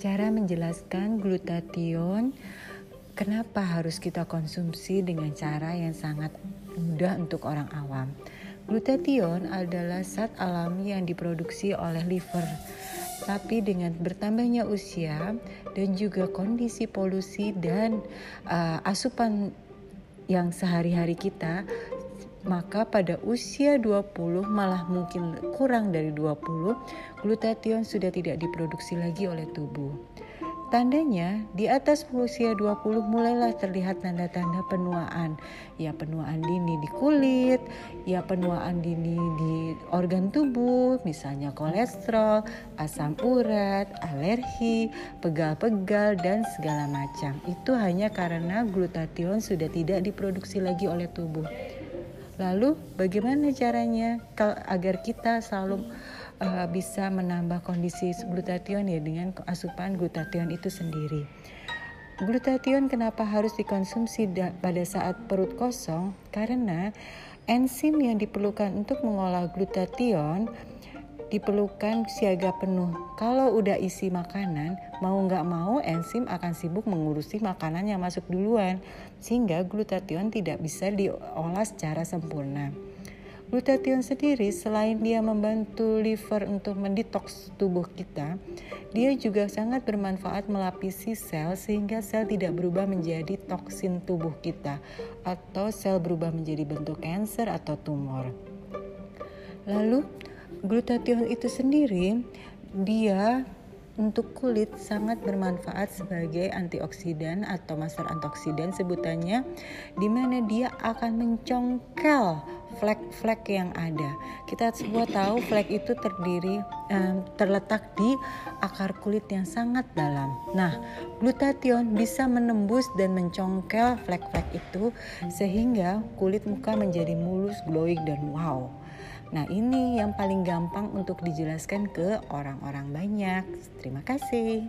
cara menjelaskan glutathione kenapa harus kita konsumsi dengan cara yang sangat mudah untuk orang awam. Glutathione adalah zat alami yang diproduksi oleh liver. Tapi dengan bertambahnya usia dan juga kondisi polusi dan uh, asupan yang sehari-hari kita maka pada usia 20 malah mungkin kurang dari 20 glutathione sudah tidak diproduksi lagi oleh tubuh. Tandanya di atas usia 20 mulailah terlihat tanda-tanda penuaan. Ya penuaan dini di kulit, ya penuaan dini di organ tubuh, misalnya kolesterol, asam urat, alergi, pegal-pegal dan segala macam. Itu hanya karena glutathione sudah tidak diproduksi lagi oleh tubuh. Lalu bagaimana caranya agar kita selalu uh, bisa menambah kondisi glutathione ya dengan asupan glutathione itu sendiri. Glutathione kenapa harus dikonsumsi pada saat perut kosong? Karena enzim yang diperlukan untuk mengolah glutathione diperlukan siaga penuh. Kalau udah isi makanan, mau nggak mau enzim akan sibuk mengurusi makanan yang masuk duluan, sehingga glutathione tidak bisa diolah secara sempurna. Glutathione sendiri selain dia membantu liver untuk mendetoks tubuh kita, dia juga sangat bermanfaat melapisi sel sehingga sel tidak berubah menjadi toksin tubuh kita atau sel berubah menjadi bentuk kanker atau tumor. Lalu Glutathione itu sendiri dia untuk kulit sangat bermanfaat sebagai antioksidan atau master antioksidan sebutannya di mana dia akan mencongkel flek-flek yang ada. Kita semua tahu flek itu terdiri um, terletak di akar kulit yang sangat dalam. Nah, glutathione bisa menembus dan mencongkel flek-flek itu sehingga kulit muka menjadi mulus, glowing dan wow. Nah, ini yang paling gampang untuk dijelaskan ke orang-orang banyak. Terima kasih.